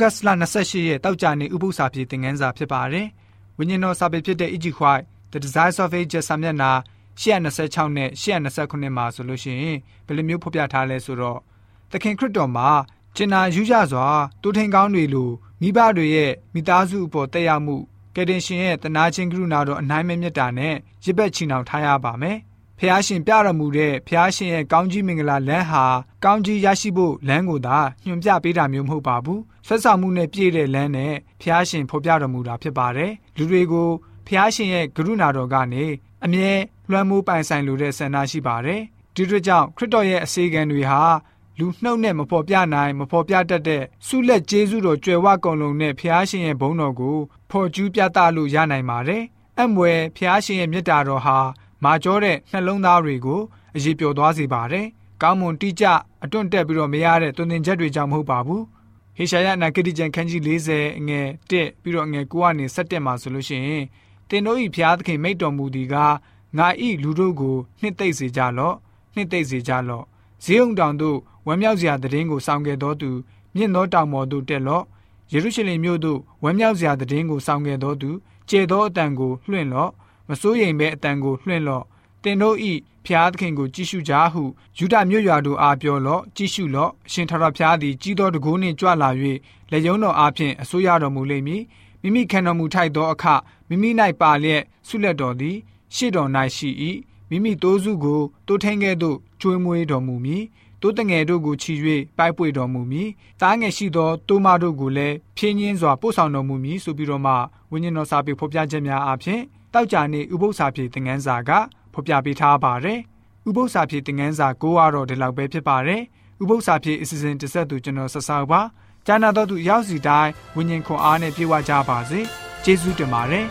ဂတ်လ28ရက်တောက်ကြနေဥပုသ္စာပြေသင်ခန်းစာဖြစ်ပါတယ်။ဝိညာဉ်တော်စာပေဖြစ်တဲ့ E.G. White The Desires of Ages စာမျက်နှာ126နဲ့129မှာဆိုလို့ရှိရင်ဘယ်လိုမျိုးဖော်ပြထားလဲဆိုတော့သခင်ခရစ်တော်မှာကျင်နာယူကြစွာတိုးထိန်ကောင်းတွေလိုမိဘတွေရဲ့မိသားစုအပေါ်တက်ရောက်မှုကယ်တင်ရှင်ရဲ့တနာချင်းကရုဏာတော်အနိုင်မဲ့မြတ်တာနဲ့ရစ်ပတ်ချီနှောင်ထားရပါမယ်။ဖះရှင်ပြတော်မူတဲ့ဖះရှင်ရဲ့ကောင်းကြီးမင်္ဂလာလမ်းဟာကောင်းကြီးရရှိဖို့လမ်းကိုသာညွှန်ပြပေးတာမျိုးမဟုတ်ပါဘူး။ ဆက်ဆောင်မှုနဲ့ပြည့်တဲ့လမ်းနဲ့ဖះရှင်ဖော်ပြတော်မူတာဖြစ်ပါတယ်။လူတွေကိုဖះရှင်ရဲ့ကရုဏာတော်ကနေအမြဲလွှမ်းမိုးပိုင်ဆိုင်လိုတဲ့ဆန္ဒရှိပါတယ်။ဒီတို့ကြောင့်ခရစ်တော်ရဲ့အစေခံတွေဟာလူနှုတ်နဲ့မဖော်ပြနိုင်မဖော်ပြတတ်တဲ့ဆုလက်ကျေးဇူးတော်ကြွယ်ဝကုန်လုံးနဲ့ဖျားရှင်ရဲ့ဘုန်းတော်ကိုဖော်ကျူးပြသလို့ရနိုင်ပါတယ်။အမွယ်ဖျားရှင်ရဲ့မေတ္တာတော်ဟာမာကျောတဲ့နှလုံးသားတွေကိုအရေးပျော်သွားစေပါတယ်။ကောင်းမွန်တိကျအတွန့်တက်ပြီးတော့မရတဲ့တွင်တင်ချက်တွေကြောင့်မဟုတ်ပါဘူး။ ဟေရှာယနာဂတိကျမ်းခန်းကြီး40အငယ်1ပြီးတော့အငယ်9ကနေ17မှာဆိုလို့ရှိရင်တင်တို့ဤဖျားသခင်မိတ်တော်မူသည်ကငါဤလူတို့ကိုနှစ်သိမ့်စေကြလော့နှစ်သိမ့်စေကြလော့ဈေးုံတောင်တို့ဝမ်းမြောက်စရာသတင်းကိုဆောင်ခဲ့တော်သူမြင့်သောတောင်ပေါ်သို့တက်လော့ယေရုရှလင်မြို့သို့ဝမ်းမြောက်စရာသတင်းကိုဆောင်ခဲ့တော်သူကျေသောအတန်ကိုလွှင့်လော့မစိုးရိမ်ပဲအတန်ကိုလွှင့်လော့ တင်တို့ဤဖျားသခင်ကိုကြည့်ရှုကြဟုယူဒမြို့ရွာတို့အားပြောလော့ကြည့်ရှုလော့အရှင်ထာဝရဖျားသည်ကြီးသောတကိုးနှင့်ကြွလာ၍လက်ယုံတော်အားဖြင့်အစိုးရတော်မူလိမ့်မည်မိမိခံတော်မူထိုက်သောအခမိမိ၌ပါလျက်ဆုလက်တော်သည်ရှေ့တော်၌ရှိ၏မိမိတိုးစုကိုတိုးထင်းကဲ့သို့ကျွေးမွေးတော်မူမည်တိုးတငယ်တို့ကိုချီ၍ပိုက်ပွေတော်မူမည်သားငယ်ရှိသောတိုးမတို့ကိုလည်းဖြင်းညင်းစွာပို့ဆောင်တော်မူမည်ဆိုပြီးတော့မှဝိညာဉ်တော်စာပေဖော်ပြချက်များအပြင်တောက်ကြနေဥပု္ပ္ပစာပြေသင်ငန်းစာက ဖော်ပြပေးထားပါတယ်ဥပု္ပ္ပစာပြေသင်ငန်းစာကိုကတော့ဒီလောက်ပဲဖြစ်ပါတယ်ဥပု္ပ္ပစာပြေအစီအစဉ်တစ်ဆက်သူကျွန်တော်ဆက်ဆောက်ပါကျမ်းနာတော်သူရောက်စီတိုင်းဝိညာဉ်ခွန်အားနဲ့ပြေဝကြပါစေကျေးဇူးတင်ပါတယ်